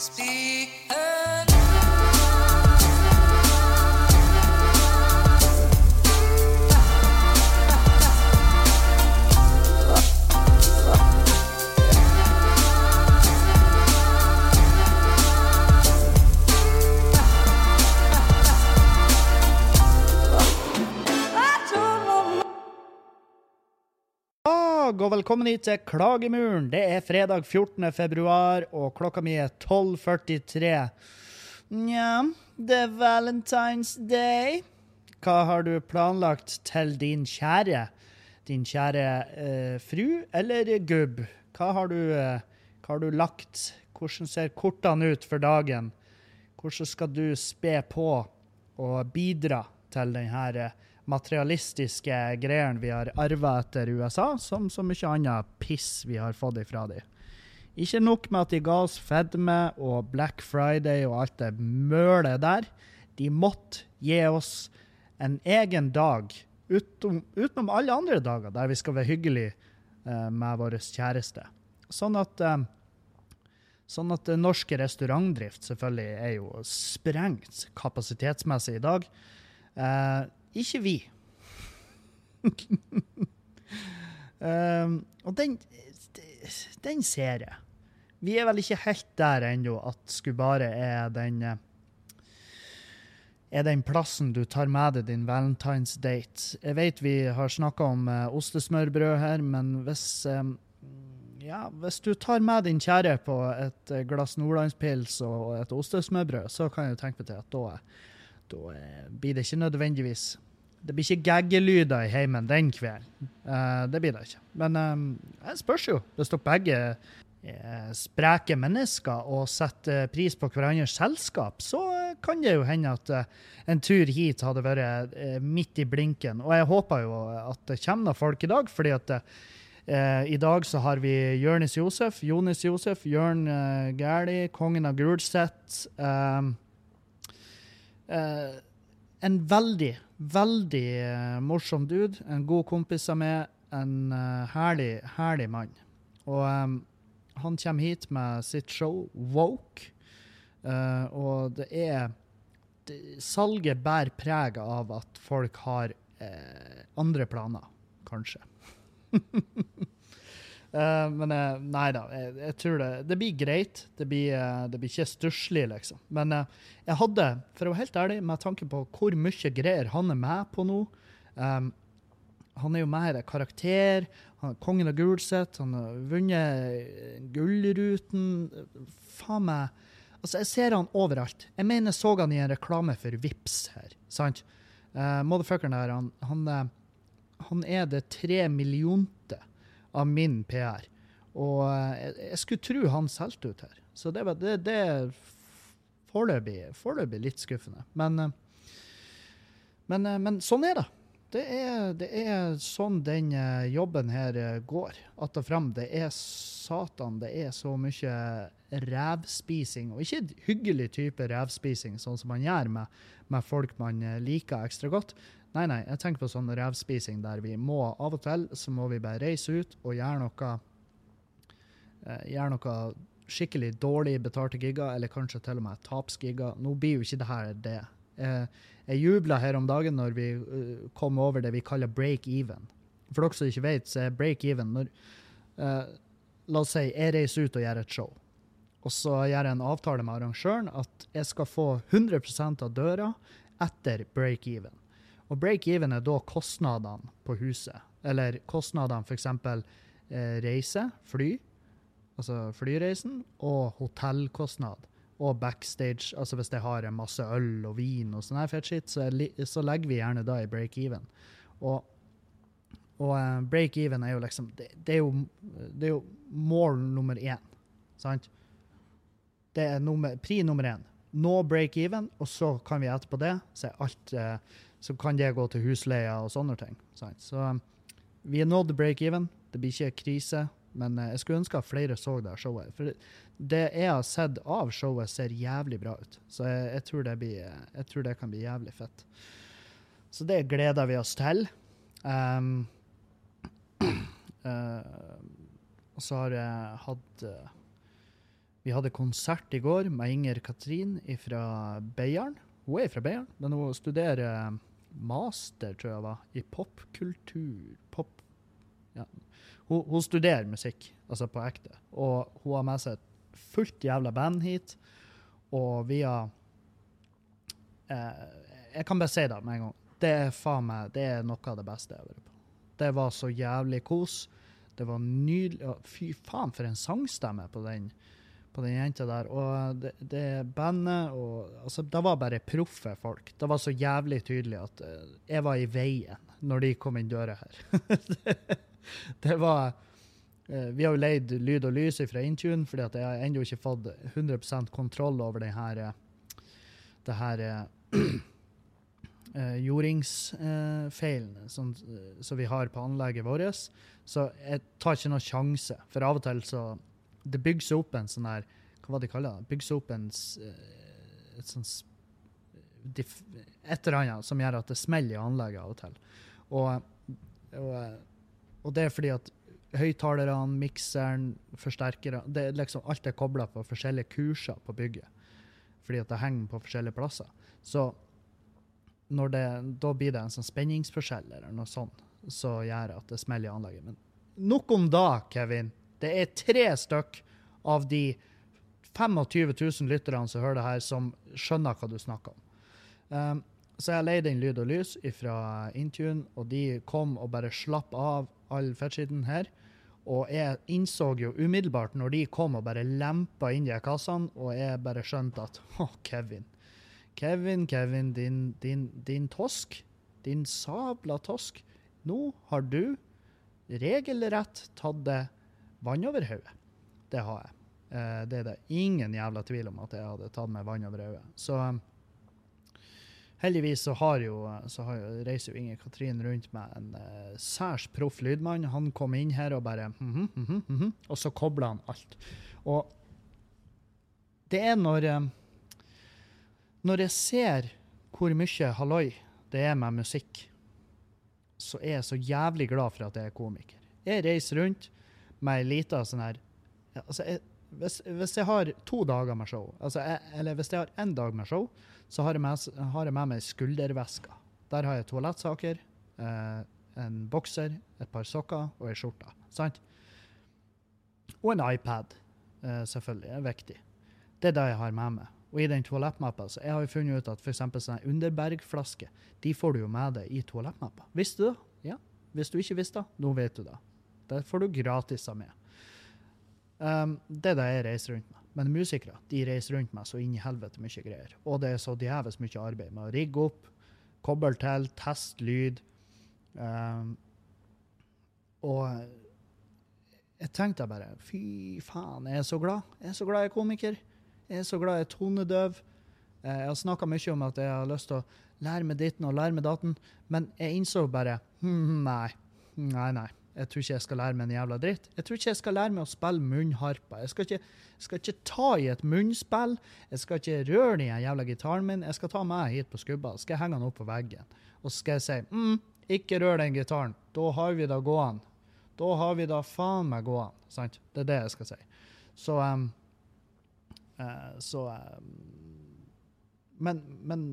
Speak dag, og velkommen hit til Klagemuren. Det er fredag 14. februar, og klokka mi er 12.43. Nja, det er Valentine's Day. Hva har du planlagt til din kjære? Din kjære eh, fru eller gubb? Hva har du, eh, hva har du lagt? Hvordan ser kortene ut for dagen? Hvordan skal du spe på og bidra til denne eh, materialistiske greiene vi har arva etter USA, som så mye annet piss vi har fått ifra dem. Ikke nok med at de ga oss fedme og Black Friday og alt det mølet der. De måtte gi oss en egen dag utenom, utenom alle andre dager der vi skal være hyggelige eh, med vår kjæreste. Sånn at eh, Sånn at norsk restaurantdrift selvfølgelig er jo sprengt kapasitetsmessig i dag. Uh, ikke vi. um, og den, den ser jeg. Vi er vel ikke helt der ennå at Skubare er den er den plassen du tar med deg din valentines date. Jeg vet vi har snakka om uh, ostesmørbrød her, men hvis um, ja, hvis du tar med din kjære på et glass nordlandspils og et ostesmørbrød, så kan jeg tenke meg til at da da eh, blir det ikke nødvendigvis Det blir ikke gaggelyder i heimen den kvelden. Uh, det blir det ikke. Men det spørs jo. Hvis dere begge er spreke mennesker og setter pris på hverandres selskap, så kan det jo hende at en tur hit hadde vært midt i blinken. Og jeg håper jo at det kommer folk i dag, fordi at I dag så har vi Jonis Josef, Jonis Josef, Jørn eh, Gæli, kongen av Gulset. Um, Eh, en veldig, veldig uh, morsom dude. En god kompis av meg. En uh, herlig, herlig mann. Og um, han kommer hit med sitt show Woke. Uh, og det er det, Salget bærer preg av at folk har uh, andre planer, kanskje. Uh, men uh, nei da, jeg, jeg, tror det, det blir greit. Det blir, uh, det blir ikke stusslig, liksom. Men jeg hadde, for å være helt ærlig, med tanke på hvor mye greier han er med på nå um, Han er jo med i karakter. Han er kongen av Gulset. Han har vunnet Gullruten. Faen meg Altså, jeg ser han overalt. Jeg mener jeg så han i en reklame for Vips her. sant? Uh, Motherfuckeren der, han, han, han er det tre millionte av min PR. Og eh, jeg, jeg skulle tro han solgte ut her. Så det, det, det er foreløpig, litt skuffende. Men, eh, men, eh, men, sånn er det. Det er, det er sånn den jobben her går. Att og fram. Det er satan, det er så mye revspising. Og ikke hyggelig type revspising, sånn som man gjør med, med folk man liker ekstra godt. Nei, nei, jeg tenker på sånn revspising der vi må av og til så må vi bare reise ut og gjøre noe eh, Gjøre noe skikkelig dårlig betalte gigger, eller kanskje til og med tapsgigger. Nå blir jo ikke det her det. Eh, jeg jubla her om dagen når vi uh, kom over det vi kaller break even. For dere som ikke vet, så er break even når uh, La oss si jeg reiser ut og gjør et show. Og så gjør jeg en avtale med arrangøren at jeg skal få 100% av døra etter break even. Og break-even er da kostnadene på huset. Eller kostnadene f.eks. Eh, reise, fly, altså flyreisen, og hotellkostnad. Og backstage, altså hvis jeg har masse øl og vin og sånn shit, så, så, legger vi gjerne da i break-even. Og, og uh, break-even er jo liksom det, det, er jo, det, er jo, mål nummer én, sant? Det er nummer, pri nummer én. Nå break-even, og så kan vi etterpå det, så alt uh, så kan det gå til husleia og sånne ting. Sant? Så um, vi er nådd break-even. Det blir ikke krise. Men uh, jeg skulle ønske at flere så det showet. For det jeg har sett av showet, ser jævlig bra ut. Så jeg, jeg, tror, det blir, jeg tror, det kan bli jævlig fett. Så det gleder vi oss til. Um, uh, og så har jeg hatt uh, Vi hadde konsert i går med Inger Katrin fra Beiarn. Hun er fra Beiarn, men hun studerer master, tror jeg var, i popkultur. Pop ja. Hun, hun studerer musikk, altså på ekte. Og hun har med seg et fullt jævla band hit. Og vi har eh, Jeg kan bare si det med en gang. Det er faen meg det er noe av det beste jeg har vært på. Det var så jævlig kos. Det var nydelig. Fy faen, for en sangstemme på den på den jenta der. Og det, det bandet og altså, Det var bare proffe folk. Det var så jævlig tydelig at uh, jeg var i veien når de kom inn døra her. det, var uh, Vi har jo leid lyd og lys fra Intune, fordi at jeg har ennå ikke fått 100% kontroll over det her, det her uh, jordingsfeilen som, som vi har på anlegget vårt. Så jeg tar ikke noen sjanse, for av og til så det bygges opp en sånn her Hva var det de kaller det? Bygges opp en uh, et sånt et eller annet som gjør at det smeller i anlegget av og til. Og, og, og det er fordi at høyttalerne, mikseren, forsterkere det er liksom Alt er kobla på forskjellige kurser på bygget. Fordi at det henger på forskjellige plasser. Så det, da blir det en sånn spenningsforskjell eller noe sånt som gjør at det smeller i anlegget. Men nok om da, Kevin. Det er tre stykk av de 25 000 lytterne som hører det her, som skjønner hva du snakker om. Um, så jeg leide inn lyd og lys fra Intune, og de kom og bare slapp av all fettskitten her. Og jeg innså jo umiddelbart når de kom og bare lempa inn de kassene, og jeg bare skjønte at Å, Kevin. Kevin, Kevin, din, din, din tosk. Din sabla tosk. Nå har du regelrett tatt det vann over hodet. Det har jeg. Eh, det er det ingen jævla tvil om at jeg hadde tatt meg vann over hodet. Så heldigvis så, har jo, så har jo, reiser jo Inger Katrin rundt med en uh, særs proff lydmann. Han kom inn her og bare mm -hmm, mm -hmm, mm -hmm, Og så kobla han alt. Og det er når um, Når jeg ser hvor mye halloi det er med musikk, så er jeg så jævlig glad for at jeg er komiker. Jeg reiser rundt med ei lita sånn her altså jeg, hvis, hvis, jeg har to dager med show, altså jeg, eller hvis jeg har én dag med show, så har jeg med, har jeg med meg skulderveska. Der har jeg toalettsaker, eh, en bokser, et par sokker og ei skjorte. Sant? Og en iPad, eh, selvfølgelig. er viktig. Det er det jeg har med meg. Og i den toalettmappa så jeg har jeg funnet ut at f.eks. sånne Underberg-flasker de får du jo med deg i toalettmappa. Visste du det? Ja. Hvis du ikke visste det, nå vet du det. Det får du gratis av med. Um, det er det jeg reiser rundt med. Men musikere de reiser rundt med så inn i helvete mye greier. Og det er så djevelsk mye arbeid med å rigge opp, koble til, teste lyd. Um, og jeg tenkte bare Fy faen, jeg er så glad. Jeg er så glad jeg er komiker. Jeg er så glad jeg er tonedøv. Eh, jeg har snakka mye om at jeg har lyst til å lære meg ditten og lære meg datten, men jeg innså bare hm, Nei. Nei, nei. Jeg tror ikke jeg skal lære meg en jævla dritt. Jeg tror ikke jeg skal lære meg å spille munnharpa. Jeg skal ikke, skal ikke ta i et munnspill. Jeg skal ikke røre den jævla gitaren min. Jeg skal ta meg hit på skubba skal jeg henge den opp på veggen. Og skal jeg si mm, ikke rør den gitaren. Da har vi det gående. Da har vi det faen meg gående. Sant? Det er det jeg skal si. Så um, uh, Så um, men, men,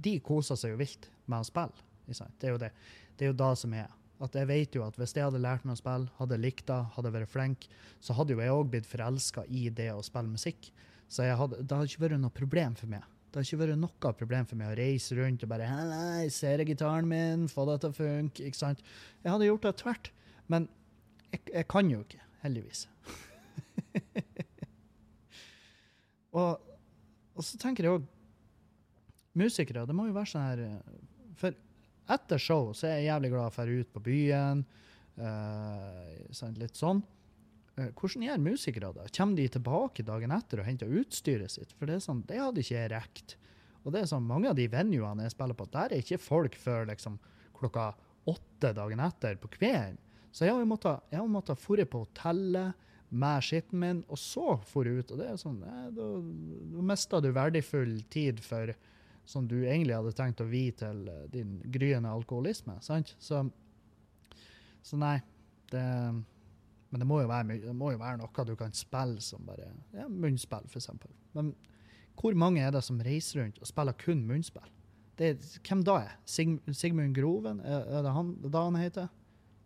de koser seg jo vilt med å spille. Det er jo det. Det er jo det som er. At jeg vet jo at hvis jeg hadde lært meg å spille, hadde likt det, hadde vært flink, så hadde jo jeg òg blitt forelska i det å spille musikk. Så hadde, det hadde ikke vært noe problem for meg. Det hadde ikke vært noe problem for meg å reise rundt og bare Nei, ser jeg gitaren min, få det til å funke. ikke sant? Jeg hadde gjort det tvert. Men jeg, jeg kan jo ikke, heldigvis. og, og, så tenker jeg òg Musikere, det må jo være sånn her etter show så er jeg jævlig glad for å dra ut på byen. Uh, litt sånn. Uh, hvordan gjør musikere det? Kommer de tilbake dagen etter og henter utstyret sitt? For det er sånn, det hadde ikke jeg rekt. Og det er sånn, Mange av de venuene jeg spiller på, der er ikke folk før liksom, klokka åtte dagen etter på kvelden. Så jeg har måttet, måttet forre på hotellet med skitten min, og så forre ut. Og det er sånn, eh, da, da mister du verdifull tid for som du egentlig hadde tenkt å vie til eh, din gryende alkoholisme. sant? Så, så nei. Det Men det må, være, det må jo være noe du kan spille som bare ja, munnspill, f.eks. Men hvor mange er det som reiser rundt og spiller kun munnspill? Det hvem da er? Sig, Sigmund Groven? Er, det han, det han heter?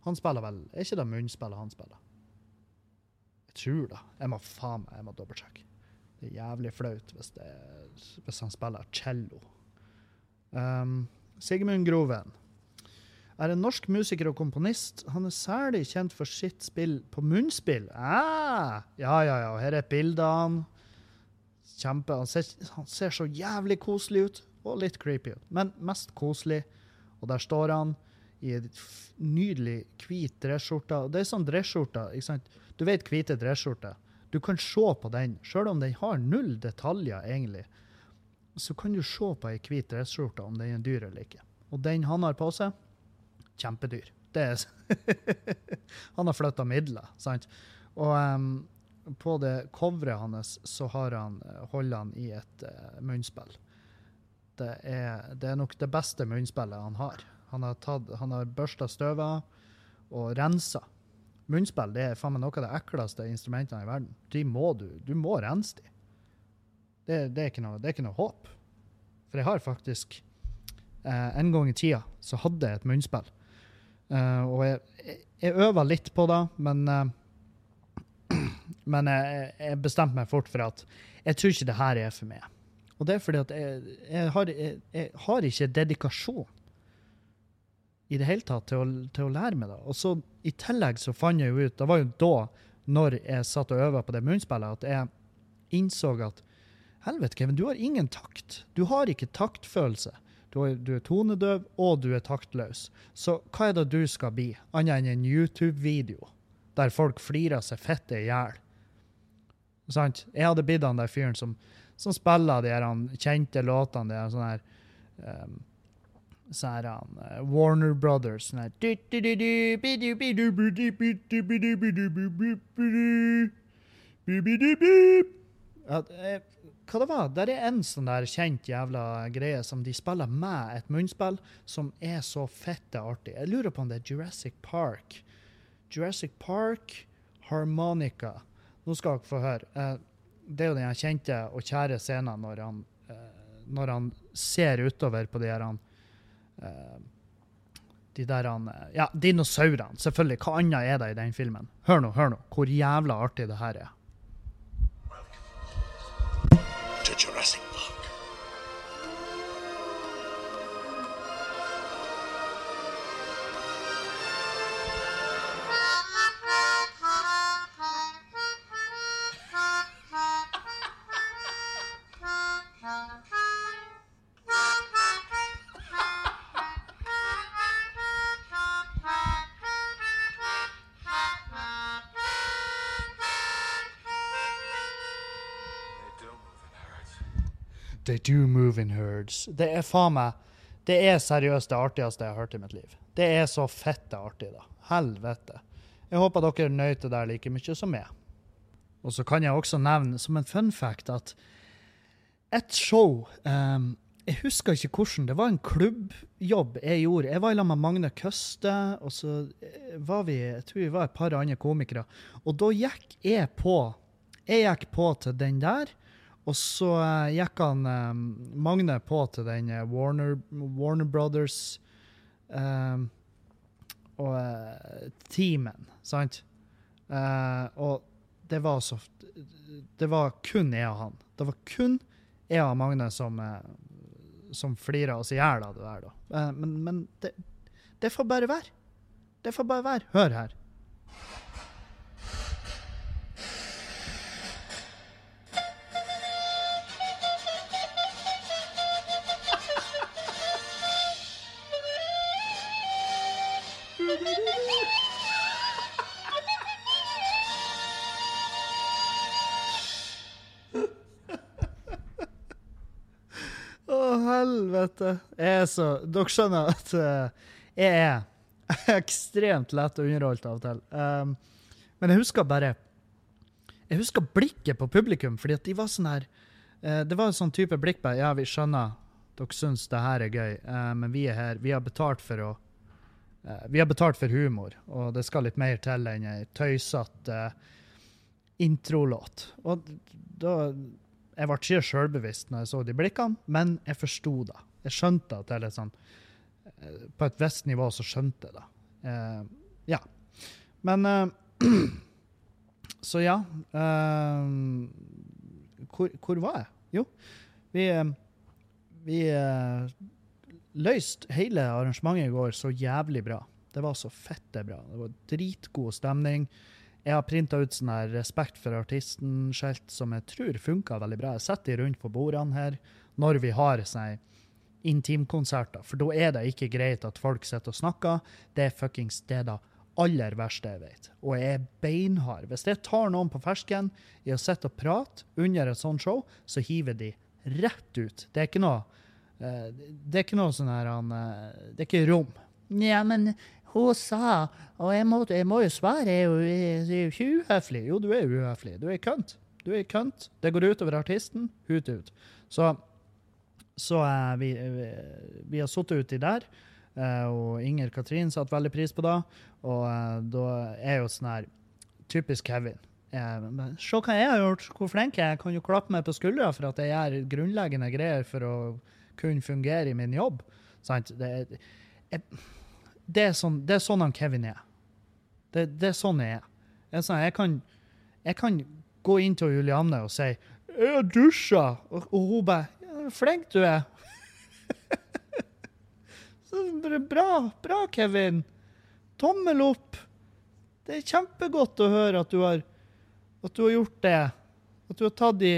Han spiller vel Er ikke det munnspillet han spiller? Jeg tror det. Jeg må faen meg jeg må dobbeltsjekke. Det er jævlig flaut hvis, det, hvis han spiller cello. Um, Sigmund Groven er en norsk musiker og komponist. Han er særlig kjent for sitt spill på munnspill. Ah, ja, ja, ja. Her er bildet han. Kjempe. Han ser, han ser så jævlig koselig ut, og litt creepy ut. Men mest koselig. Og der står han i en nydelig hvit dresskjorte. Det er sånn dresskjorte, ikke sant? Du vet hvite dressskjorter. Du kan se på den, sjøl om den har null detaljer, egentlig. Så kan du se på ei hvit dressskjorte om den er dyr eller ikke. Og den han har på seg, kjempedyr. Det er Han har flytta midler, sant? Og um, på det coveret hans så har han, eh, holder han i et uh, munnspill. Det er, det er nok det beste munnspillet han har. Han har, tatt, han har børsta støvet og rensa. Munnspill det er faen meg noe av det ekleste instrumentene i verden. De må du, du må rense de. Det, det, er ikke noe, det er ikke noe håp. For jeg har faktisk eh, En gang i tida så hadde jeg et munnspill. Eh, og jeg, jeg, jeg øva litt på det, men eh, Men jeg, jeg bestemte meg fort for at jeg tror ikke det her er for meg. Og det er fordi at jeg, jeg, har, har ikke dedikasjon i det hele tatt til å, til å lære meg det. Og så i tillegg så fant jeg jo ut Det var jo da, når jeg satt og øva på det munnspillet, at jeg innså at helvete, Kevin, du har ingen takt. Du har ikke taktfølelse. Du er, du er tonedøv, og du er taktløs. Så hva er det du skal bli, annet enn en YouTube-video der folk flirer seg fette i hjel? Sant? Jeg hadde blitt han der fyren som, som spiller de her kjente låtene, de her sånne her um, så er han uh, Warner Brothers sånn her eh, Hva det var? Der er en sånn der kjent jævla greie som de spiller med et munnspill, som er så fette artig. Jeg lurer på om det er Jurassic Park. Jurassic Park, harmonica. Nå skal dere få høre. Eh, Det er jo den kjente og kjære scenen når han, når han ser utover på de her han, de der han, eh, Ja, dinosaurene. Selvfølgelig. Hva annet er det i den filmen? Hør nå, hør nå. Hvor jævla artig det her er. to Jurassic do move in herds. Det er faen meg Det er seriøst det artigste jeg har hørt i mitt liv. Det er så fette artig, da. Helvete. Jeg håper dere nøt det der like mye som meg. Og så kan jeg også nevne som en fun fact at et show um, Jeg husker ikke hvordan. Det var en klubbjobb jeg gjorde. Jeg var i lag med Magne Køste, og så eh, var vi jeg tror vi var et par andre komikere. Og da gikk jeg på Jeg gikk på til den der. Og så eh, gikk han eh, Magne på til den eh, Warner, Warner Brothers eh, og eh, teamen, sant? Eh, og det var så Det var kun jeg og han. Det var kun jeg og Magne som, som flira oss i hjel av det der, da. Men men det, det får bare være. Det får bare være. Hør her. Helvete. Er så Dere skjønner at eh, jeg er ekstremt lett underholdt av og til. Um, men jeg husker bare Jeg husker blikket på publikum, fordi at de var sånn her uh, Det var en sånn type blikk på Ja, vi skjønner dere syns det her er gøy, uh, men vi er her. Vi har betalt for å uh, Vi har betalt for humor, og det skal litt mer til enn ei tøysete eh, introlåt. Og da Jeg ble ikke sjølbevisst når jeg så de blikkene, men jeg forsto det. Jeg skjønte at er litt sånn eh, På et visst nivå så skjønte jeg det. Eh, ja. Men eh, Så ja. eh, hvor, hvor var jeg? Jo, vi, eh, vi eh, løste hele arrangementet i går så jævlig bra. Det var så fette bra. Det var dritgod stemning. Jeg har printa ut sånn her respekt for artisten-skjelt som jeg tror funka veldig bra. Jeg setter de rundt på bordene her når vi har sånne intimkonserter, for da er det ikke greit at folk sitter og snakker. Det er fuckings det da aller verste jeg vet. Og jeg er beinhard. Hvis jeg tar noen på fersken i å sitte og prate under et sånt show, så hiver de rett ut. Det er ikke noe eh, Det er ikke noe sånn her eh, Det er ikke rom. Ja, men hun sa Og jeg må, jeg må jo svare, jeg er jo, jeg er jo ikke uhøflig. Jo, du er uhøflig. Du er kønt. Du er kønt. Det går utover artisten. Hut ut. Så, så eh, vi, vi, vi har sittet uti der. eh, og Inger Katrin satte veldig pris på det. Og eh, da er jo sånn her Typisk Kevin. Eh, Se hva jeg har gjort, hvor flink jeg er. Kan jo klappe meg på skuldra for at jeg gjør grunnleggende greier for å kunne fungere i min jobb. Sant? Det, jeg, det, er sånn, det er sånn han Kevin er. Det, det er sånn jeg er. Jeg, sånn, jeg, kan, jeg kan gå inn til Julianne og si 'Jeg dusja', og, og hun bare 'Flink du er'. Bra, bra, Kevin. Tommel opp. Det er kjempegodt å høre at du har, at du har gjort det. At du har tatt de,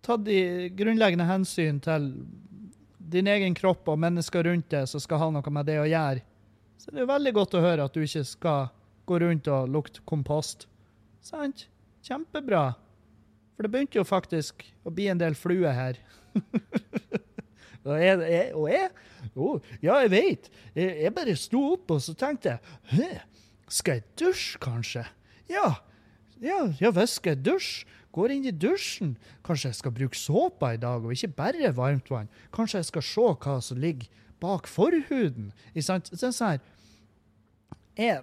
tatt de grunnleggende hensyn til din egen kropp og mennesker rundt deg som skal ha noe med det å gjøre. Så det er veldig godt å høre at du ikke skal gå rundt og lukte kompost. Sant? Kjempebra. For det begynte jo faktisk å bli en del fluer her. og jeg, jeg, og jeg oh, Ja, jeg vet. Jeg, jeg bare sto opp og så tenkte jeg? Skal jeg dusje, kanskje? Ja. Ja, ja visst skal jeg dusje. Går inn i dusjen. Kanskje jeg skal bruke såpa i dag, og ikke bare varmt vann. Kanskje jeg skal se hva som ligger bak forhuden. Ikke sant? Er sånn jeg,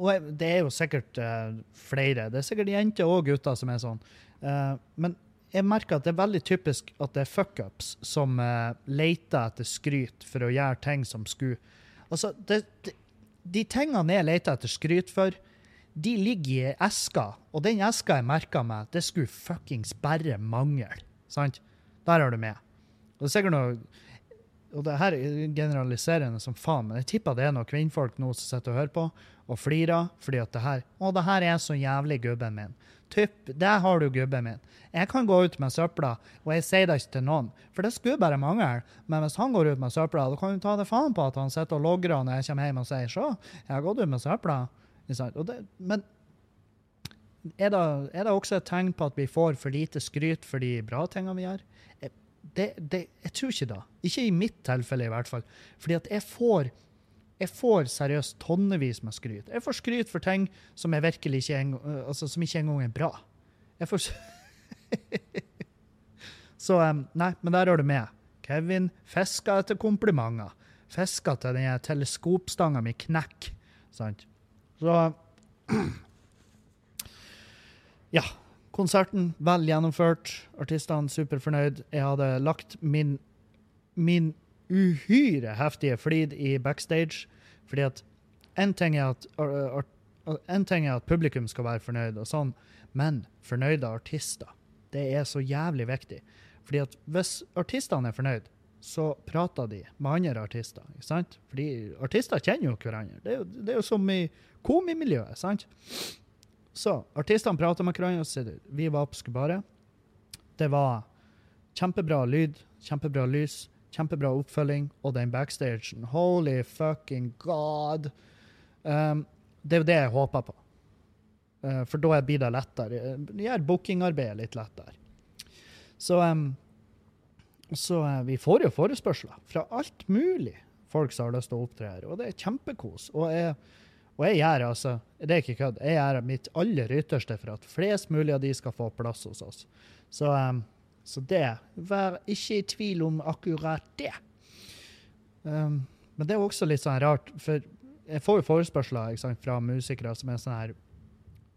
og det er jo sikkert eh, flere. Det er sikkert jenter og gutter som er sånn. Eh, men jeg merker at det er veldig typisk at det er fuckups som uh, leter etter skryt for å gjøre ting som skulle Altså, det, det, de tingene jeg leter etter skryt for, de ligger i eska, og den eska jeg merka meg, det skulle fuckings bare mangle. Sant? Der har du med. Og det er sikkert noe og det her er generaliserende som faen, men jeg tipper det er noen kvinnfolk nå som sitter og hører på og flirer fordi at det her Å, det her er så jævlig gubben min. Typ, der har du gubben min. Jeg kan gå ut med søpla, og jeg sier det ikke til noen, for det skulle bare mangle. Men hvis han går ut med søpla, da kan du ta det faen på at han sitter og logrer når jeg kommer hjem og sier 'se, jeg har gått ut med søpla'. Det, men er det, er det også et tegn på at vi får for lite skryt for de bra tingene vi gjør? Det, det, jeg tror ikke det. Ikke i mitt tilfelle, i hvert fall. Fordi at jeg får jeg får seriøst tonnevis med skryt. Jeg får skryt for ting som, virkelig ikke, en, altså, som ikke engang er bra. Jeg får Så um, Nei, men der har du med. Kevin fisker etter komplimenter. Fisker til den teleskopstanga mi knekker. Sant? Så Ja. Konserten vel gjennomført. Artistene superfornøyd. Jeg hadde lagt min, min uhyre heftige flid i backstage, fordi at en ting ting er at publikum skal være fornøyd, og sånn, men fornøyde artister, det er så jævlig viktig. Fordi at hvis artistene er fornøyd, så prater de med andre artister. ikke sant? Fordi artister kjenner jo hverandre. Det er jo, det er jo som i komimiljøet. sant? Så artistene prater med hverandre og sier vi var på Skubaret. Det var kjempebra lyd, kjempebra lys, kjempebra oppfølging, og den backstagen. Holy fucking god! Um, det er jo det jeg håper på. Uh, for da blir det lettere. Gjør bookingarbeidet litt lettere. Så, um, så uh, vi får jo forespørsler fra alt mulig folk som har lyst til å opptre her, og det er kjempekos. Og jeg, og jeg gjør altså, det er ikke kødd, jeg gjør mitt aller ytterste for at flest mulig av de skal få plass hos oss. Så, um, så det, vær ikke i tvil om akkurat det. Um, men det er også litt sånn rart, for Jeg får jo forespørsler sant, fra musikere som er sånn her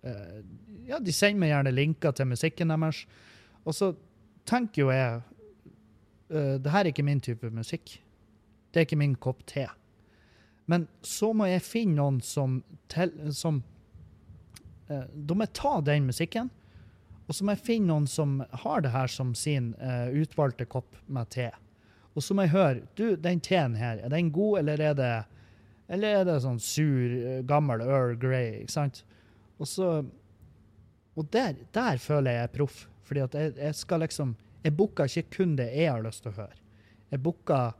uh, Ja, de sender meg gjerne linker til musikken deres. Og så tenker jo jeg uh, Det her er ikke min type musikk. Det er ikke min kopp te. Men så må jeg finne noen som, tel, som uh, Da må ta den musikken, og så må jeg finne noen som har det her som sin uh, utvalgte kopp med te. Og så må jeg høre du, den teen her, er den god, eller er det, eller er det sånn sur, gammel Earl Grey? ikke sant? Og så Og der, der føler jeg jeg er proff. Fordi at jeg, jeg skal liksom Jeg booker ikke kun det jeg har lyst til å høre. Jeg booker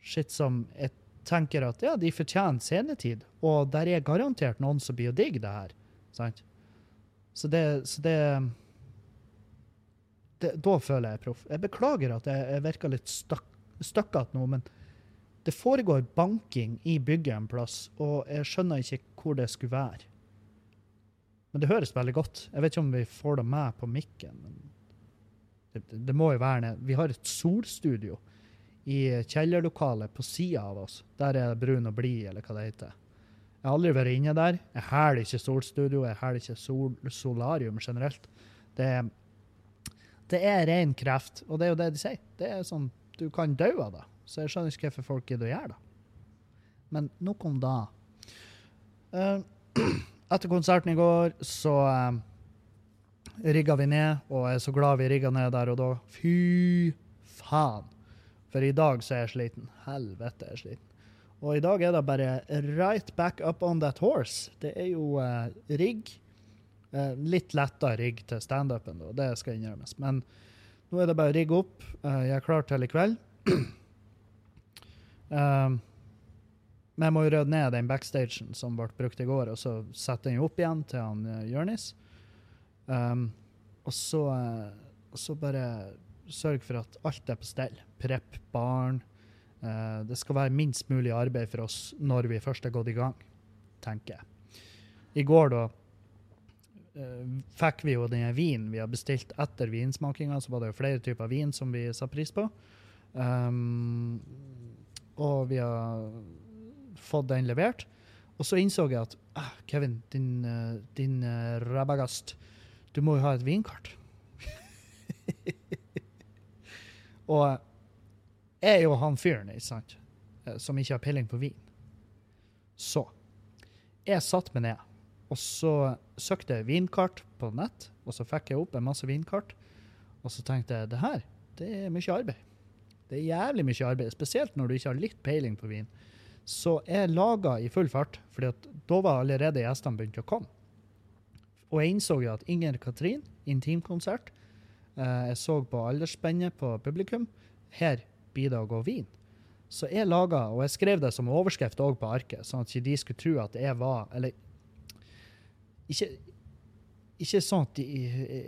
shit som jeg tenker at ja, de fortjener scenetid. Og der er garantert noen som blir å digge det her. Sant? Så det, så det, det Da føler jeg proff. Jeg beklager at jeg, jeg virker litt støkk, støkkete nå, men det foregår banking i bygget en plass, og jeg skjønner ikke hvor det skulle være. Men det høres veldig godt. Jeg vet ikke om vi får det med på mikken. men det, det må jo være ned. Vi har et solstudio i kjellerlokalet på sida av oss. Der er det brun og blid, eller hva det heter. Jeg har aldri vært inne der. Jeg hæler ikke solstudio, jeg hæler ikke sol, solarium generelt. Det, det er ren kreft, og det er jo det de sier. Det er sånn, Du kan dø av det. Så jeg skjønner ikke hvorfor folk gidder å gjøre det. Men nok om det. Uh, etter konserten i går så uh, rigga vi ned, og jeg er så glad vi rigga ned der og da. Fy faen. For i dag så er jeg sliten. Helvete, jeg er sliten. Og i dag er det bare right back up on that horse. Det er jo uh, rigg. Uh, litt letta rigg til standupen, det skal innrømmes. Men nå er det bare å rigge opp. Uh, jeg er klar til i kveld. um, men jeg må jo rydde ned den backstagen som ble brukt i går, og så sette den opp igjen til han uh, Jørnis. Um, og så, uh, så bare sørge for at alt er på stell. Prepp barn. Uh, det skal være minst mulig arbeid for oss når vi først er gått i gang, tenker jeg. I går, da, fikk vi jo den vinen vi har bestilt etter vinsmakinga. Så var det jo flere typer vin som vi sa pris på. Um, og vi har fått den levert. Og så innså jeg at ah, Kevin, din, din uh, rabagast, du må jo ha et vinkart. og er jo han fyren ikke sant, som ikke har peiling på vin. Så jeg satte meg ned, og så søkte jeg vinkart på nett, og så fikk jeg opp en masse vinkart. Og så tenkte jeg det her, det er mye arbeid. Det er jævlig mye arbeid, spesielt når du ikke har litt peiling på vin. Så jeg laga i full fart, for da var allerede gjestene begynt å komme. Og jeg innså jo at Inger Katrin, intimkonsert eh, Jeg så på aldersspennet på publikum. Her å gå vin. Så jeg laga, og jeg skrev det som overskrift òg på arket, sånn at ikke de skulle tro at jeg var Eller ikke, ikke sånn at de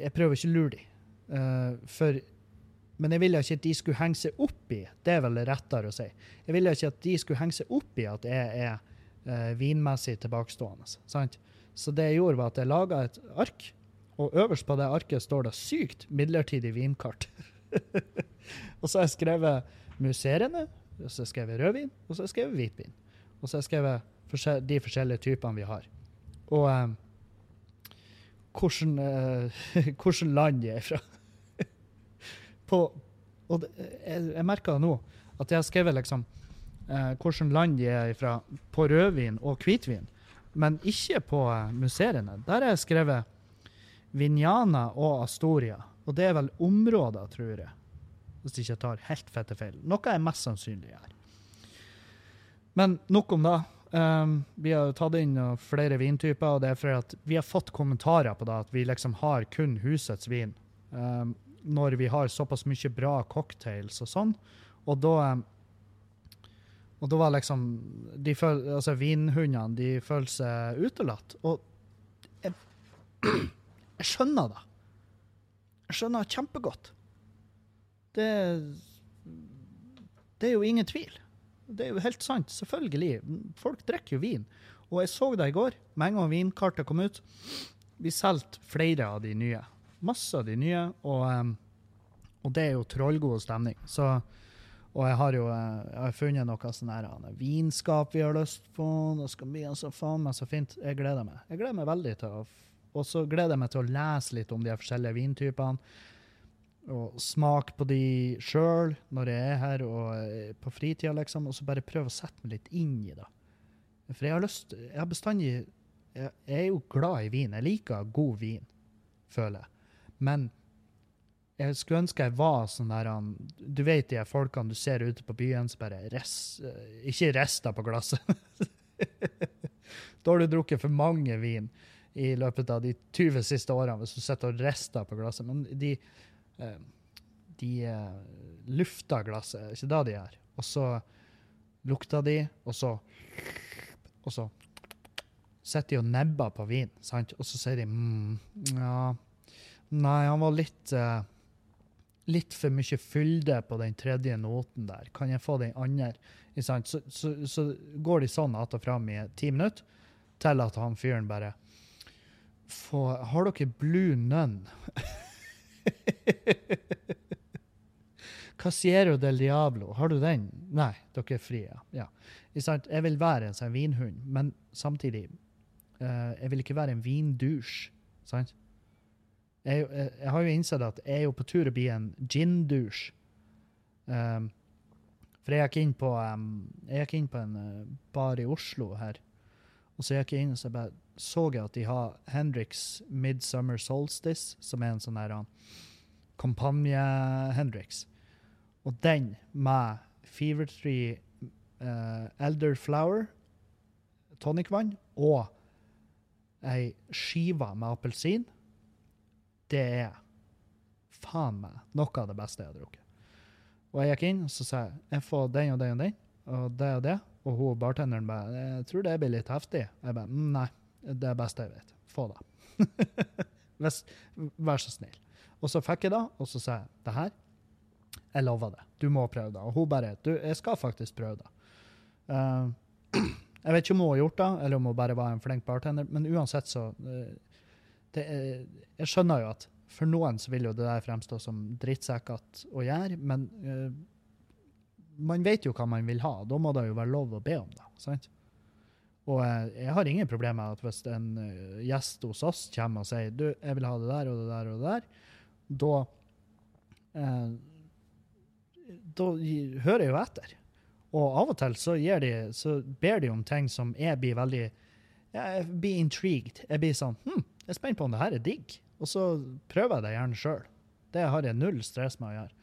Jeg prøver ikke å lure dem. Uh, for men jeg ville ikke at de skulle henge seg opp i det er vel rettere å si. Jeg ville ikke at de skulle henge seg opp i at jeg er uh, vinmessig tilbakestående. Sant? Så det jeg gjorde, var at jeg laga et ark, og øverst på det arket står det 'sykt midlertidig vinkart'. og så har jeg skrevet musserende, og så har jeg skrevet rødvin, og så har jeg skrevet hvitvin. Og så har jeg skrevet de forskjellige typene vi har. Og um, hvordan, uh, land jeg er fra. på, og det, jeg, jeg merker nå at jeg har skrevet liksom uh, hvilket land de er fra på rødvin og hvitvin, men ikke på uh, musserende. Der har jeg skrevet Vinjana og Astoria, og det er vel områder, tror jeg. Hvis ikke tar helt fette feil. Noe jeg mest sannsynlig gjør. Men nok om det. Um, vi har tatt inn flere vintyper, og det er fordi at vi har fått kommentarer på det, at vi liksom har kun husets vin. Um, når vi har såpass mye bra cocktails og sånn. Og da Og da var liksom de føl, altså Vinhundene de føler seg utelatt. Og jeg, jeg skjønner det. Jeg skjønner kjempegodt. Det Det er jo ingen tvil. Det er jo helt sant. Selvfølgelig. Folk drikker jo vin. Og jeg så det i går. Med en gang vinkartet kom ut. Vi solgte flere av de nye masse av de nye, og, um, og det er jo trollgod stemning. Så, Og jeg har jo eh, jeg har funnet noe sånn her vinskap vi har lyst på. Det skal bli altså faen meg så fint. Jeg gleder meg. Jeg gleder meg veldig til å Og så gleder jeg meg til å lese litt om de forskjellige vintypene. Og smake på de sjøl når jeg er her og eh, på fritida, liksom. Og så bare prøve å sette meg litt inn i det. For jeg har lyst Jeg har bestandig Jeg, er jo glad i vin. Jeg liker god vin, føler jeg. Men jeg skulle ønske jeg var sånn der Du vet de her folkene du ser ute på byen som bare res, eh, Ikke rister på glasset. da har du drukket for mange vin i løpet av de 20 siste årene hvis du sitter og rister på glasset. Men de, eh, de eh, lufter glasset, ikke det de gjør. Og så lukter de, og så Og så sitter de og nebber på vin, sant? og så sier de mm, ja Nei, han var litt eh, Litt for mye fylde på den tredje noten der. Kan jeg få den andre? Så, så, så går de sånn att og fram i ti minutter, til at han fyren bare få, Har dere Blue Nun? Casiero del Diablo, har du den? Nei, dere er frie. Ja. Jeg vil være en sånn vinhund, men samtidig uh, Jeg vil ikke være en vindusj. Sant? Jeg, jeg, jeg har jo innsett at jeg er jo på tur å bli en gin-dusj. Um, for jeg gikk inn på, um, jeg gikk inn på en eh, bar i Oslo her, og så gikk jeg inn og så bare så jeg at de har Hendrix Midsummer Solstice, som er en sånn her uh, kampanje-Hendrix. Og den med Fever Tree uh, Elderflower, tonicvann, og ei skive med appelsin, det er faen meg noe av det beste jeg har drukket. Og jeg gikk inn og så sa jeg, jeg får den og den og den, og det og det. Og hun bartenderen bare jeg tror det blir litt heftig. Jeg bare «Mm, nei, det er beste jeg vet. Få det. Hvis, vær så snill. Og så fikk jeg det, og så sa jeg det her, jeg lover det. Du må prøve det. Og hun bare du, jeg skal faktisk prøve det. Uh, jeg vet ikke om hun har gjort det, eller om hun bare var en flink bartender, men uansett så eh, det er, Jeg skjønner jo at for noen så vil jo det der fremstå som drittsekkete å gjøre, men eh, man vet jo hva man vil ha. Da må det jo være lov å be om det. sant? Og jeg har ingen problemer med at hvis en eh, gjest hos oss kommer og sier du, jeg vil ha det der og det der og det der, da eh, Da hører jeg jo etter. Og av og til så, de, så ber de om ting som jeg blir veldig Jeg blir intrigued. Jeg blir sånn hm, jeg er spent på om det her er digg. Og så prøver jeg det gjerne sjøl. Det har jeg null stress med å gjøre.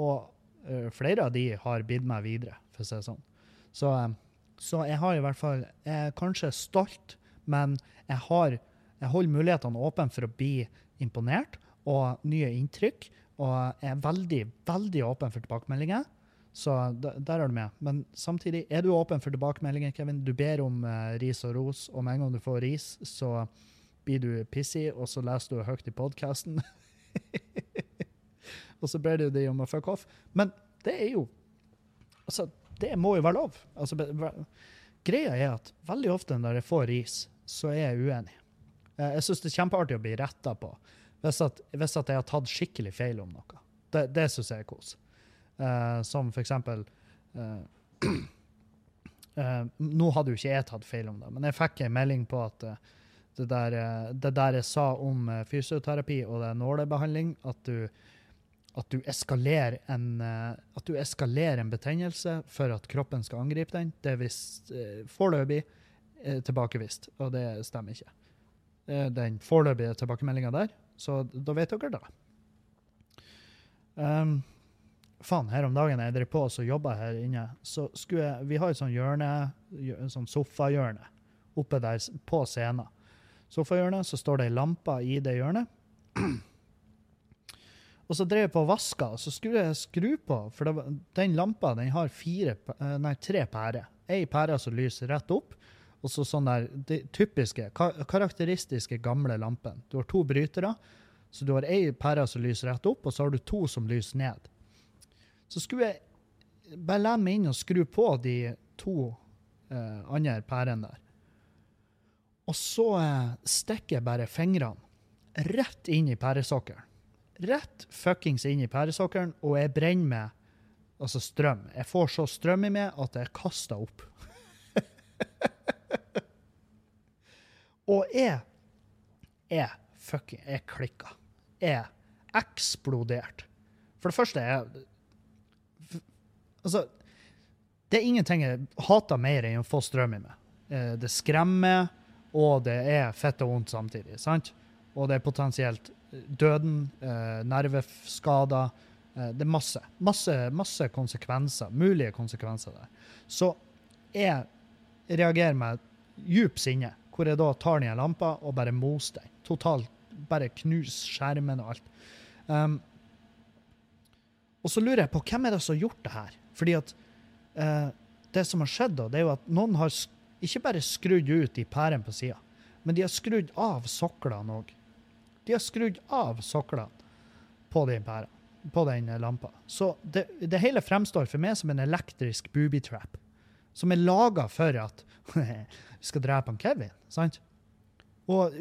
Og eh, flere av de har bidd meg videre, for å si det sånn. Så, eh, så jeg har i hvert fall Jeg er kanskje stolt, men jeg har jeg holder mulighetene åpne for å bli imponert og nye inntrykk. Og jeg er veldig, veldig åpen for tilbakemeldinger. Så der er du med. Men samtidig er du åpen for tilbakemeldinger, Kevin. Du ber om uh, ris og ros, og med en gang du får ris, så blir du pissig, og så leser du høyt i podkasten. og så ber du dem om å fuck off. Men det er jo Altså, det må jo være lov. Altså, greia er at veldig ofte når jeg får ris, så er jeg uenig. Jeg syns det er kjempeartig å bli retta på hvis, at, hvis at jeg har tatt skikkelig feil om noe. Det, det syns jeg er kos. Uh, som for eksempel uh, uh, Nå hadde jo ikke jeg tatt feil om det, men jeg fikk en melding på at det, der, det der jeg sa om fysioterapi og det nålebehandling, at du, at du eskalerer en eh, at du eskalerer en betennelse for at kroppen skal angripe den, det er visst eh, foreløpig eh, tilbakevist, og det stemmer ikke. Det er den foreløpige tilbakemeldinga der, så da vet dere det. Um, faen, her om dagen jeg drev på og jobber her inne, så skulle jeg Vi har et sånt hjørne, sånn sofahjørne oppe der på scenen. Sofahjørnet, så står det ei lampe i det hjørnet. Og så drev jeg på og vaska, og så skulle jeg skru på, for det den lampa den har fire, eh, nei, tre pærer. Ei pære som lyser rett opp, og så sånn der de typiske, karakteristiske gamle lampen. Du har to brytere, så du har ei pære som lyser rett opp, og så har du to som lyser ned. Så skulle jeg bare lene meg inn og skru på de to eh, andre pærene der. Og så eh, stikker jeg bare fingrene rett inn i pæresokkelen. Rett fuckings inn i pæresokkelen, og jeg brenner meg Altså strøm. Jeg får så strøm i meg at jeg kaster opp. Og jeg er fucking Jeg klikka. Jeg eksplodert. For det første er Altså, det er ingenting jeg hater mer enn å få strøm i meg. Eh, Det skremmer, og det er fett og vondt samtidig. sant? Og det er potensielt døden, eh, nerveskader. Eh, det er masse, masse, masse konsekvenser, mulige konsekvenser der. Så jeg reagerer med djup sinne, hvor jeg da tar ned lampa og bare moser den. Totalt bare knus skjermen og alt. Um, og så lurer jeg på hvem er det som har gjort det her? Fordi at eh, det som har skjedd, da, det er jo at noen har ikke bare skrudd ut de pærene på sida, men de har skrudd av soklene òg. De har skrudd av soklene på den pæra, på den eh, lampa. Så det, det hele fremstår for meg som en elektrisk booby trap, som er laga for at vi skal drepe han Kevin, sant? Og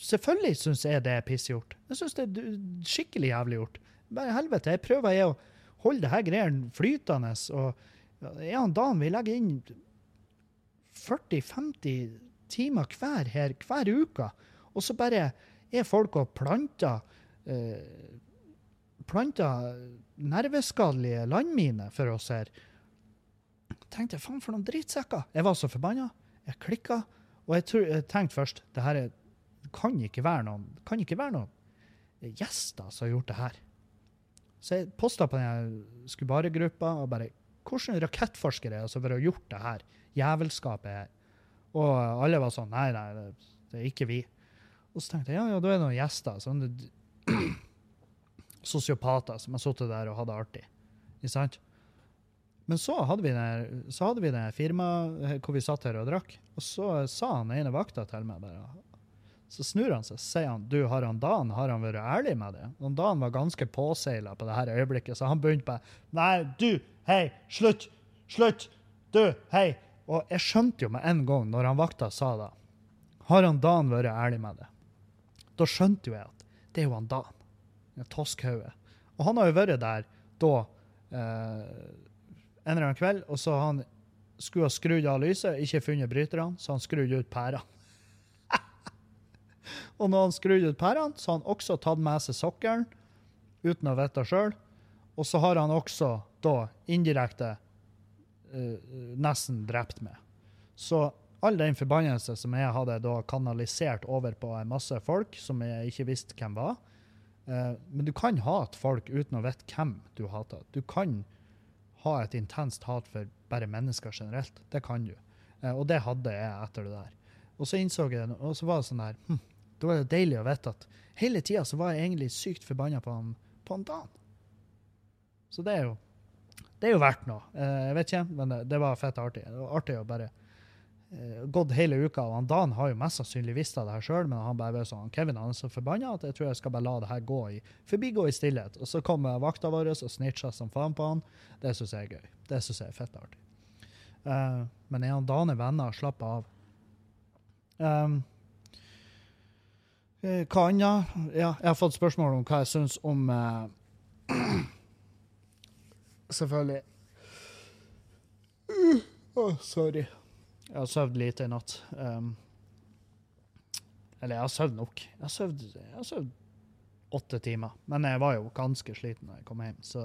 selvfølgelig syns jeg det er pissgjort. Jeg syns det er skikkelig jævlig gjort. Bare helvete, jeg prøver jeg å holde det her greiene flytende, og er han dagen vi legger inn 40-50 timer hver her, hver uke, og så bare er folk og planter eh, planter nerveskadelige landminer for oss her. Tenkte faen for noen drittsekker. Jeg var så forbanna. Jeg klikka, og jeg, tror, jeg tenkte først det her er, kan ikke være noen kan ikke være noen gjester som har gjort det her. Så jeg posta på den Skubare-gruppa og bare Hvordan rakettforskere er det som har gjort det her jævelskapet her? Og alle var sånn Nei, nei, det er ikke vi. Og så tenkte jeg ja, ja, da er det noen gjester. sånn sosiopater som har sittet der og hatt det artig. Ikke sant? Men så hadde vi den, så hadde vi det firmaet hvor vi satt her og drakk, og så sa han ene vakta til meg bare Så snur han seg og sier han, du, har han Dan har han vært ærlig med det? Og Dan var ganske påseila på det her øyeblikket, så han begynte bare Nei, du, hei, slutt! Slutt! Du, hei! Og jeg skjønte jo med en gang, når han vakta sa det, har han Dan vært ærlig med det? Da skjønte jo jeg at det er jo han Dan. den Toskhauget. Og han har jo vært der da eh, en eller annen kveld, og så han skulle ha skrudd av lyset, ikke funnet bryterne, så han skrudde ut pærene. og når han skrudde ut pærene, så har han også tatt med seg sokkelen, uten å vite sjøl. Og så har han også da indirekte eh, nesten drept meg. Så all den forbannelse som jeg hadde da kanalisert over på en masse folk som jeg ikke visste hvem var Uh, Men du kan hate folk uten å vite hvem du hater. Du kan ha et intenst hat for bare mennesker generelt. Det kan du. Uh, og det hadde jeg etter det der. Og så innså jeg, det, og så var det sånn der hm, Da var det deilig å vite at hele tida så var jeg egentlig sykt forbanna på han, på han Dan. Så det er jo det er jo verdt noe. Uh, jeg vet ikke, men det, det var fett artig. Det var artig å bare gått hele uka, og han Dan har jo mest sannsynlig visst av det her sjøl, men han bare sånn, Kevin han er så forbanna at jeg tror jeg skal bare la det her gå i, forbigå i stillhet. Og så kom eh, vakta vår og snitcher som faen på han. Det syns jeg er gøy. Det syns jeg er fett artig. Uh, men er han Dan er venner, slapp av. Um, eh, hva annet? Ja, jeg har fått spørsmål om hva jeg syns om uh, Selvfølgelig. Å, sorry. Jeg har sovet lite i natt. Um, eller jeg har sovet nok. Jeg har sovet, åtte timer. Men jeg var jo ganske sliten da jeg kom hjem, så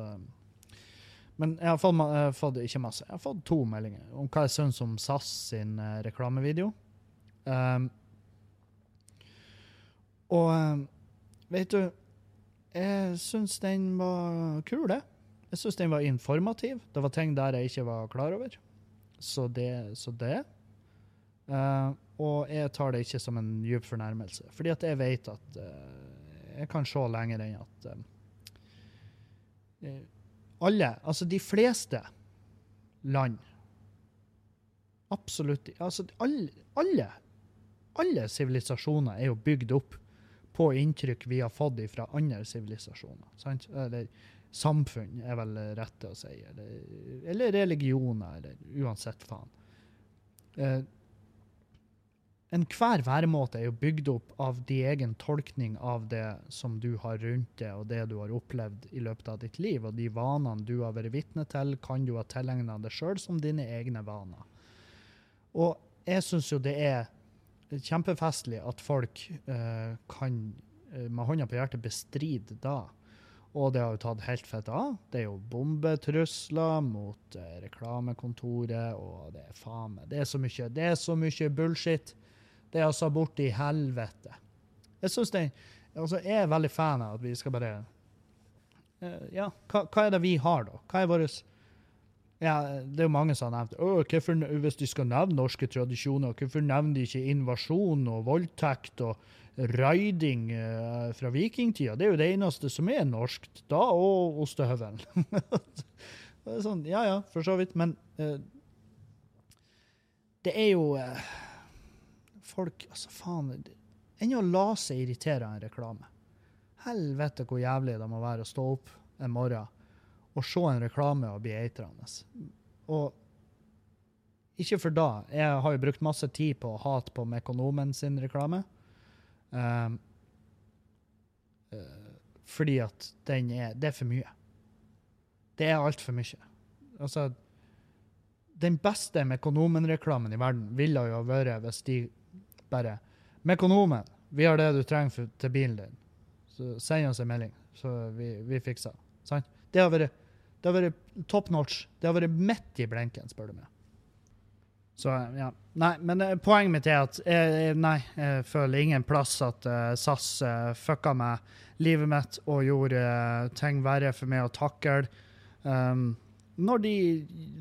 Men jeg har fått, jeg har fått ikke masse. Jeg har fått to meldinger om hva jeg syns om SAS sin eh, reklamevideo. Um, og vet du, jeg syns den var kul, det. Jeg syns den var informativ. Det var ting der jeg ikke var klar over. Så det. Så det. Uh, og jeg tar det ikke som en djup fornærmelse, fordi at jeg vet at uh, jeg kan se lenger enn at eh, Alle, altså de fleste land Absolutt. Altså alle, alle sivilisasjoner er jo bygd opp på inntrykk vi har fått fra andre sivilisasjoner. sant? Eller samfunn, er vel rett å si. Eller, eller religioner, eller uansett faen. Eh, Enhver væremåte er jo bygd opp av din egen tolkning av det som du har rundt det, og det du har opplevd i løpet av ditt liv. Og de vanene du har vært vitne til, kan du ha tilegna deg sjøl som dine egne vaner. Og jeg syns jo det er kjempefestlig at folk eh, kan eh, med hånda på hjertet bestride da. Og det har jo tatt helt fett av. Det er jo bombetrusler mot eh, reklamekontoret, og det er faen meg Det er så mye, det er så mye bullshit. Det er altså borti helvete. Jeg synes det, altså jeg er veldig fan av at vi skal bare eh, Ja, hva, hva er det vi har, da? Hva er vårt ja, Det er jo mange som har nevnt hvorfor, Hvis de skal nevne norske tradisjoner, hvorfor nevner de ikke invasjon og voldtekt og raiding eh, fra vikingtida? Det er jo det eneste som er norskt. Da og ostehøvelen. det er sånn, ja ja, for så vidt. Men uh, det er jo uh, Folk Altså, faen. Enn å la seg irritere av en reklame. Helvete hvor jævlig det må være å stå opp en morgen og se en reklame og bli eitrende. Og ikke for da. Jeg har jo brukt masse tid på å hate på Mekonomen sin reklame. Um, fordi at den er Det er for mye. Det er altfor mye. Altså Den beste Mekonomen-reklamen i verden ville jo vært hvis de bare Mekonomen, vi har det du trenger for, til bilen din. Så send oss en melding, så vi, vi fikser sant? Det har vært det vært top notch. Det har vært midt i blenken, spør du meg. Så ja. Nei, men uh, poenget mitt er at jeg, nei, jeg føler ingen plass at uh, SAS uh, fucka meg livet mitt og gjorde ting verre for meg å takle. Um, når de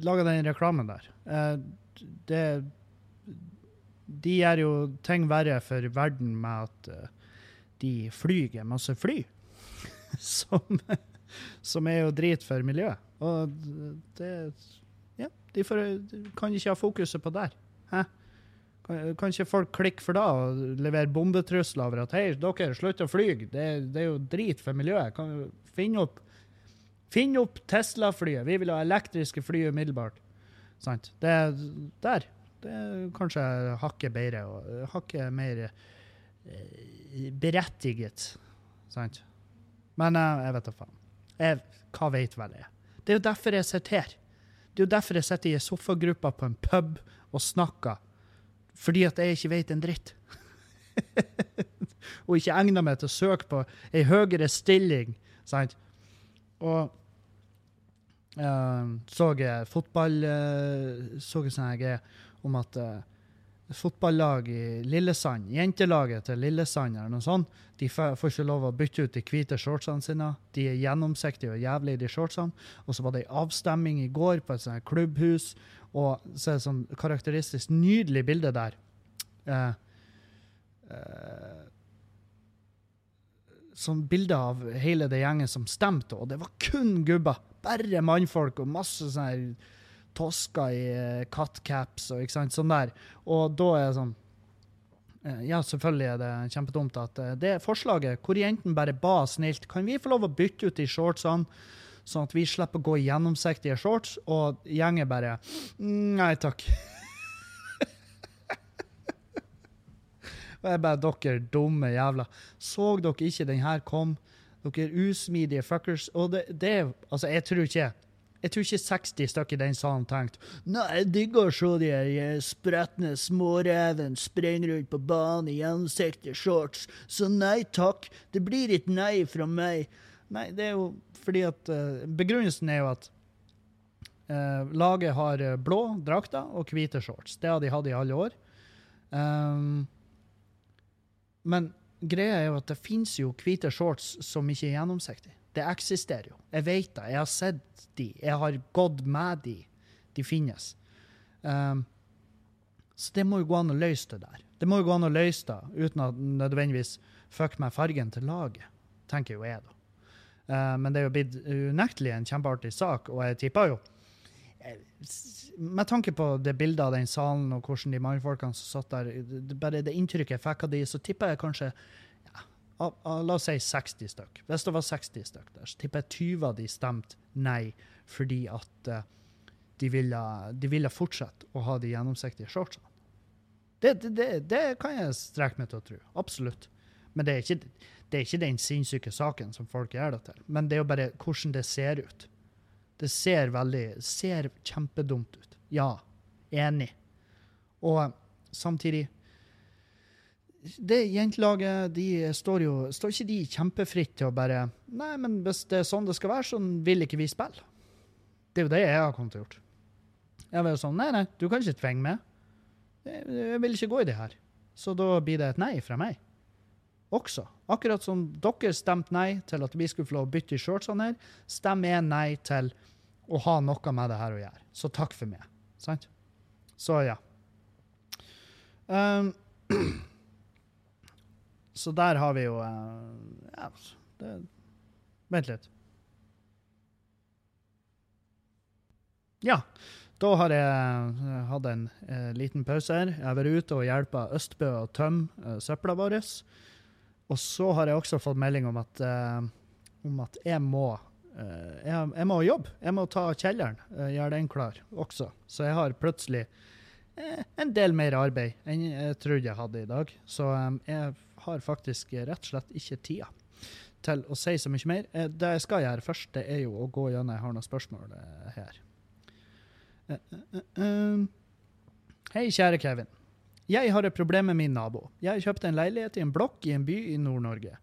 laga den reklamen der det, De gjør jo ting verre for verden med at de flyger masse fly. Som som er jo drit for miljøet. Og det Ja, de får, kan ikke ha fokuset på der. Hæ? Kan, ikke folk klikke for da og levere bombetrusler over at hei, dere, slutt å fly, det, det, er jo drit for miljøet. Kan finne opp, finn opp Tesla-flyet. Vi vil ha elektriske fly umiddelbart. Sant? Det der. Det er kanskje hakket bedre og hakket mer eh, berettiget. Sant? Men eh, jeg vet da faen. Jeg, hva veit vel jeg? Det er jo derfor jeg sitter her. Det er jo derfor jeg sitter i en sofagruppe på en pub og snakker. Fordi at jeg ikke vet en dritt. og ikke egner meg til å søke på ei høyere stilling. Sant? Og uh, så jeg fotball uh, Så jeg sånn om at uh, fotballag i Lillesand, jentelaget til Lillesand eller noe sånt, de får ikke lov å bytte ut de hvite shortsene sine. De er gjennomsiktige og jævlige, de shortsene. Og så var det ei avstemming i går på et sånt klubbhus, og så er det sånn karakteristisk nydelig bilde der. Eh, eh, sånn bilde av hele det gjengen som stemte, og det var kun gubber. Bare mannfolk og masse sånn tosker i uh, kattcaps og ikke sant, sånn der. Og da er det sånn uh, Ja, selvfølgelig er det kjempedumt at uh, det forslaget hvor jentene bare ba snilt Kan vi få lov å bytte ut de shortsene, sånn at vi slipper å gå i gjennomsiktige shorts, og gjengen bare Nei takk. Og jeg bare Dere dumme jævla. Så dere ikke den her kom? Dere usmidige fuckers. Og det, det Altså, jeg tror ikke jeg tror ikke 60 stykker i den salen tenkte Nei, jeg digger å se de eh, spretne smårevene springe rundt på banen i gjennomsiktige shorts, så nei takk, det blir et nei fra meg. Nei, det er jo fordi at uh, Begrunnelsen er jo at uh, laget har blå drakter og hvite shorts. Det har de hatt i alle år. Um, men greia er jo at det fins jo hvite shorts som ikke er gjennomsiktige. Det eksisterer jo. Jeg vet det. Jeg har sett de. Jeg har gått med de. De finnes. Um, så det må jo gå an å løse det der. Det må jo gå an å løse det uten at nødvendigvis fuck med fargen til laget, tenker jo jeg, da. Uh, men det er jo blitt unektelig en kjempeartig sak, og jeg tipper jo eh, Med tanke på det bildet av den salen og hvordan de mannfolkene som satt der, bare det inntrykket jeg fikk av de, så tipper jeg kanskje La oss si 60 stykk. Hvis det var 60 stykk der, så tipper jeg 20 av de stemte nei fordi at uh, de, ville, de, ville, fortsette å ha de gjennomsiktige shortsene. Det, det, det, det kan jeg strekke meg til å tro. Absolutt. Men det er, ikke, det er ikke den sinnssyke saken som folk gjør det til. Men det er jo bare hvordan det ser ut. Det ser veldig ser kjempedumt ut. Ja, enig. Og samtidig Det jentelaget, de står jo Står ikke de kjempefritt til å bare Nei, men hvis det er sånn det skal være, så vil ikke vi spille. Det er jo det jeg har kommet til å gjøre. Jeg var jo sånn Nei, nei, du kan ikke tvinge meg. Jeg, vil ikke gå i det her. Så da blir det et nei fra meg. Også. Akkurat som dere stemte nei til at vi skulle få lov å bytte i shortsene her, stemmer jeg nei til å ha noe med det her å gjøre. Så takk for meg. Sant? Så ja. Um, så der har vi jo uh, ja, det, Vent litt. Ja. Da har jeg uh, hatt en eh, liten pause her. Jeg har vært ute og hjulpet Østbø å tømme eh, søpla vår. Og så har jeg også fått melding om at, om at jeg må jeg, jeg, må jobbe. Jeg må ta kjelleren, gjøre den klar også. Så jeg har plutselig en del mer arbeid enn jeg trodde jeg hadde i dag. Så jeg har faktisk rett og slett ikke tida til å si så mye mer. Det jeg skal gjøre først, det er jo å gå gjennom Jeg har noen spørsmål her. Hei, kjære Kevin. Jeg har et problem med min nabo. Jeg kjøpte en leilighet i en blokk i en by i Nord-Norge.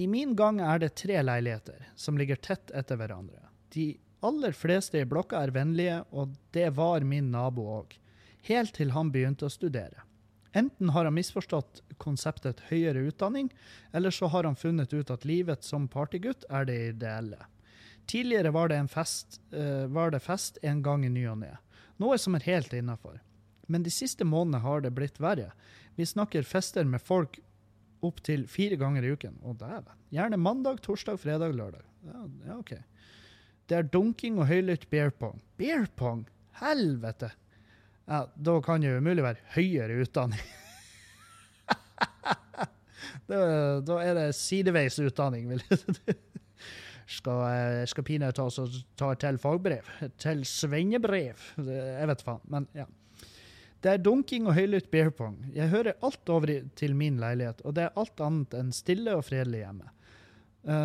I min gang er det tre leiligheter som ligger tett etter hverandre. De aller fleste i blokka er vennlige, og det var min nabo òg. Helt til han begynte å studere. Enten har han misforstått konseptet høyere utdanning, eller så har han funnet ut at livet som partygutt er det ideelle. Tidligere var det, fest, uh, var det fest en gang i ny og ne, noe som er helt innafor. Men de siste månedene har det blitt verre. Vi snakker fester med folk opptil fire ganger i uken. Å, dæven. Gjerne mandag, torsdag, fredag, lørdag. Ja, ja, OK. Det er dunking og høylytt beer pong. Beer pong? Helvete! Ja, da kan det umulig være høyere utdanning. da, da er det sideveis utdanning, vil jeg si. Skal, eh, skal pinadø ta, ta til fagbrev? Til svennebrev? Jeg vet faen. Men ja. Det er dunking og høylytt beer pong. Jeg hører alt over til min leilighet, og det er alt annet enn stille og fredelig hjemme.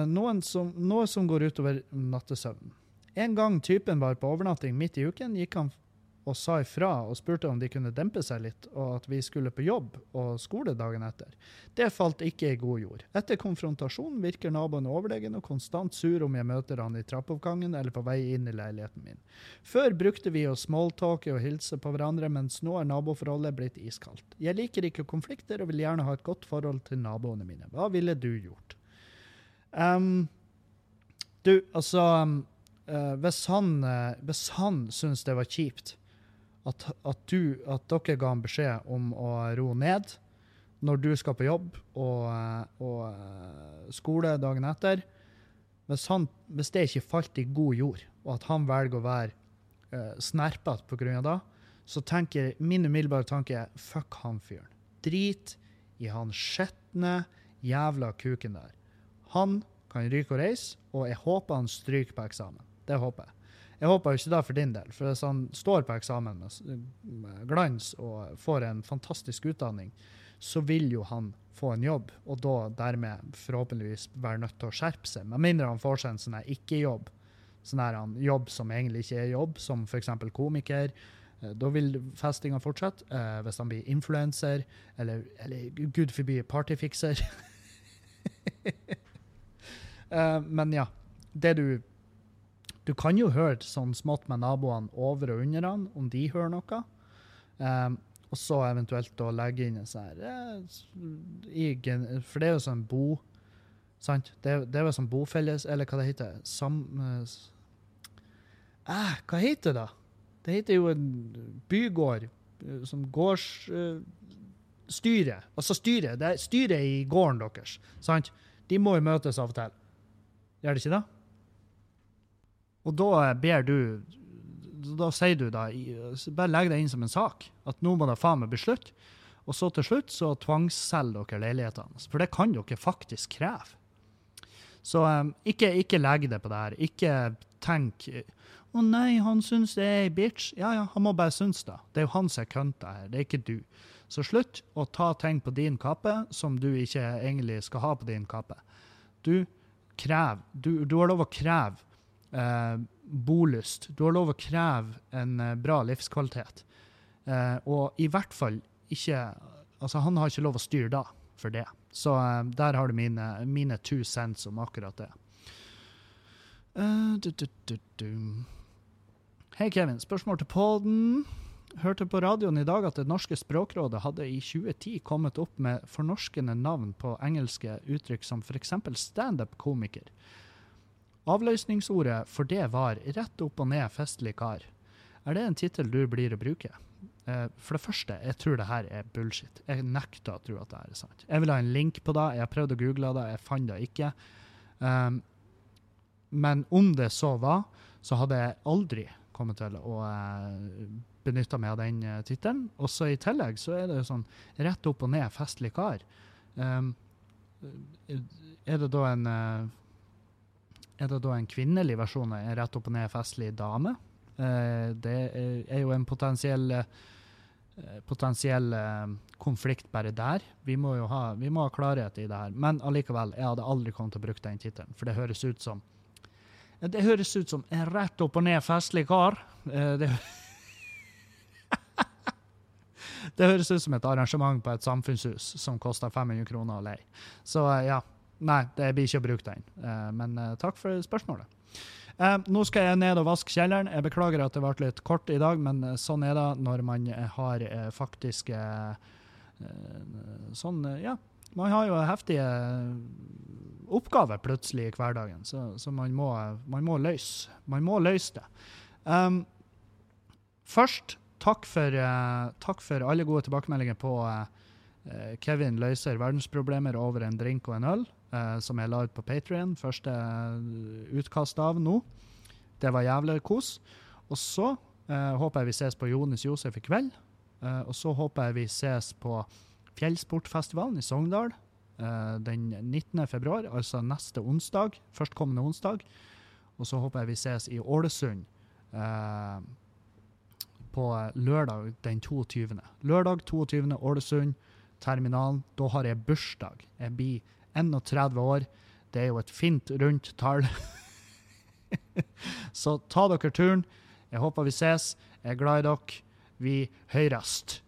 Noen som, som går utover nattesøvnen. En gang typen var på overnatting midt i uken, gikk han og sa ifra og spurte om de kunne dempe seg litt, og at vi skulle på jobb og skole dagen etter. Det falt ikke i god jord. Etter konfrontasjonen virker naboen overlegen og konstant sur om jeg møter han i trappeoppgangen eller på vei inn i leiligheten min. Før brukte vi å smalltalke og hilse på hverandre, mens nå er naboforholdet blitt iskaldt. Jeg liker ikke konflikter og vil gjerne ha et godt forhold til naboene mine. Hva ville du gjort? Um, du, altså um, uh, Hvis han, uh, han syns det var kjipt at, at, du, at dere ga en beskjed om å roe ned når du skal på jobb og, og eh, skole dagen etter. Hvis, han, hvis, det ikke falt i god jord, og at han velger å være uh, snerpete pga. det, så tenker min umiddelbare tanke fuck han fyren. Drit i han skitne jævla kuken der. Han kan ryke og reise, og jeg håper han stryker på eksamen. Det håper jeg. Jeg håper jo ikke det for din del, for hvis han står på eksamen med, glans og får en fantastisk utdanning, så vil jo han få en jobb, og da dermed forhåpentligvis være nødt til å skjerpe seg. Med mindre han får seg en sånn ikke-jobb, sånn her jobb som egentlig ikke er jobb, som f.eks. komiker. Eh, da vil festinga fortsette. Eh, hvis han blir influenser, eller, eller gud forby partyfikser. eh, men ja. Det du du kan jo høre sånn smått med naboene over og under han, om de hører noe. Um, og så eventuelt å legge inn en sånn her eh, For det er jo sånn bo... Sant? Det, det er jo sånn bofelles... Eller hva det heter? Sam... Eh, hva heter det, da? Det heter jo en bygård eh, som gårdsstyre. Uh, altså styret. Det er styret i gården deres. Sant? De må jo møtes av og til. Gjør det ikke det? Og da ber du Da sier du da Bare legg det inn som en sak. At nå må det faen meg bli slutt. Og så til slutt så tvangsselger dere leilighetene. For det kan dere faktisk kreve. Så um, ikke, ikke legg det på det her. Ikke tenk å nei, han syns det er ei bitch. Ja, ja, han må bare synes det. Det er jo han som er kønta her, det er ikke du. Så slutt å ta ting på din kappe som du ikke egentlig skal ha på din kappe. Du krev, du, du har lov å kreve eh, bolyst. Du har lov å kreve en eh, bra livskvalitet. Eh, og i hvert fall ikke Altså, han har ikke lov å styre da for det. Så eh, der har du mine, mine two cents om akkurat det. Uh. Hei, Kevin. Spørsmål til podden. Hørte på radioen i dag at Det norske språkrådet hadde i 2010 kommet opp med fornorskende navn på engelske uttrykk som f.eks. standup-komiker. Avløsningsordet for det var rett opp og ned festlig kar. Er det en tittel du blir å bruke? Eh, for det første, jeg tror det her er bullshit. Jeg nekter å tro at det her er sant. Jeg vil ha en link på det. Jeg har prøvd å google det, jeg fant det ikke. Um, men om det så var, så hadde jeg aldri kommet til å uh, benytte meg av den tittelen. Og så i tillegg så er det jo sånn rett opp og ned festlig kar. Um, er det da en er det da en kvinnelig versjon av en rett opp og ned festlig dame? Uh, det er jo en potensiell uh, potensiell uh, konflikt bare der. Vi må jo ha, må ha klarhet i det her. Men allikevel, jeg hadde aldri kommet til å bruke den tittelen, for det høres ut som det høres ut som en rett opp og ned festlig kar. Det, det høres ut som et arrangement på et samfunnshus som koster 500 kroner å leie. Så ja. Nei, det blir ikke å bruke den. Men takk for spørsmålet. Eh, nå skal jeg ned og vaske kjelleren. Jeg beklager at det ble litt kort i dag, men sånn er det når man har faktisk faktiske eh, Sånn, ja. Man har jo heftige oppgaver plutselig i hverdagen, så, så man, må, man, må, løse Man må løse det. Um, først, takk for, uh, takk for, alle gode tilbakemeldinger på uh, Kevin løser verdensproblemer over en drink og en øl uh, som jeg la ut på Patrion. Første uh, utkast av nå. Det var jævlig kos. Og så eh, håper jeg vi ses på Jonis Josef i kveld. og så håper jeg vi ses på Fjellsportfestivalen i Sogndal den 19. februar, altså neste onsdag. Førstkommende onsdag. Og så håper jeg vi ses i Ålesund på lørdag den 22. Lørdag 22. Ålesund, terminalen. Da har jeg bursdag. Jeg blir 31 år. Det er jo et fint, rundt tall. Så ta dere turen. Jeg håper vi ses. Jeg er glad i dere. Vi høyrest.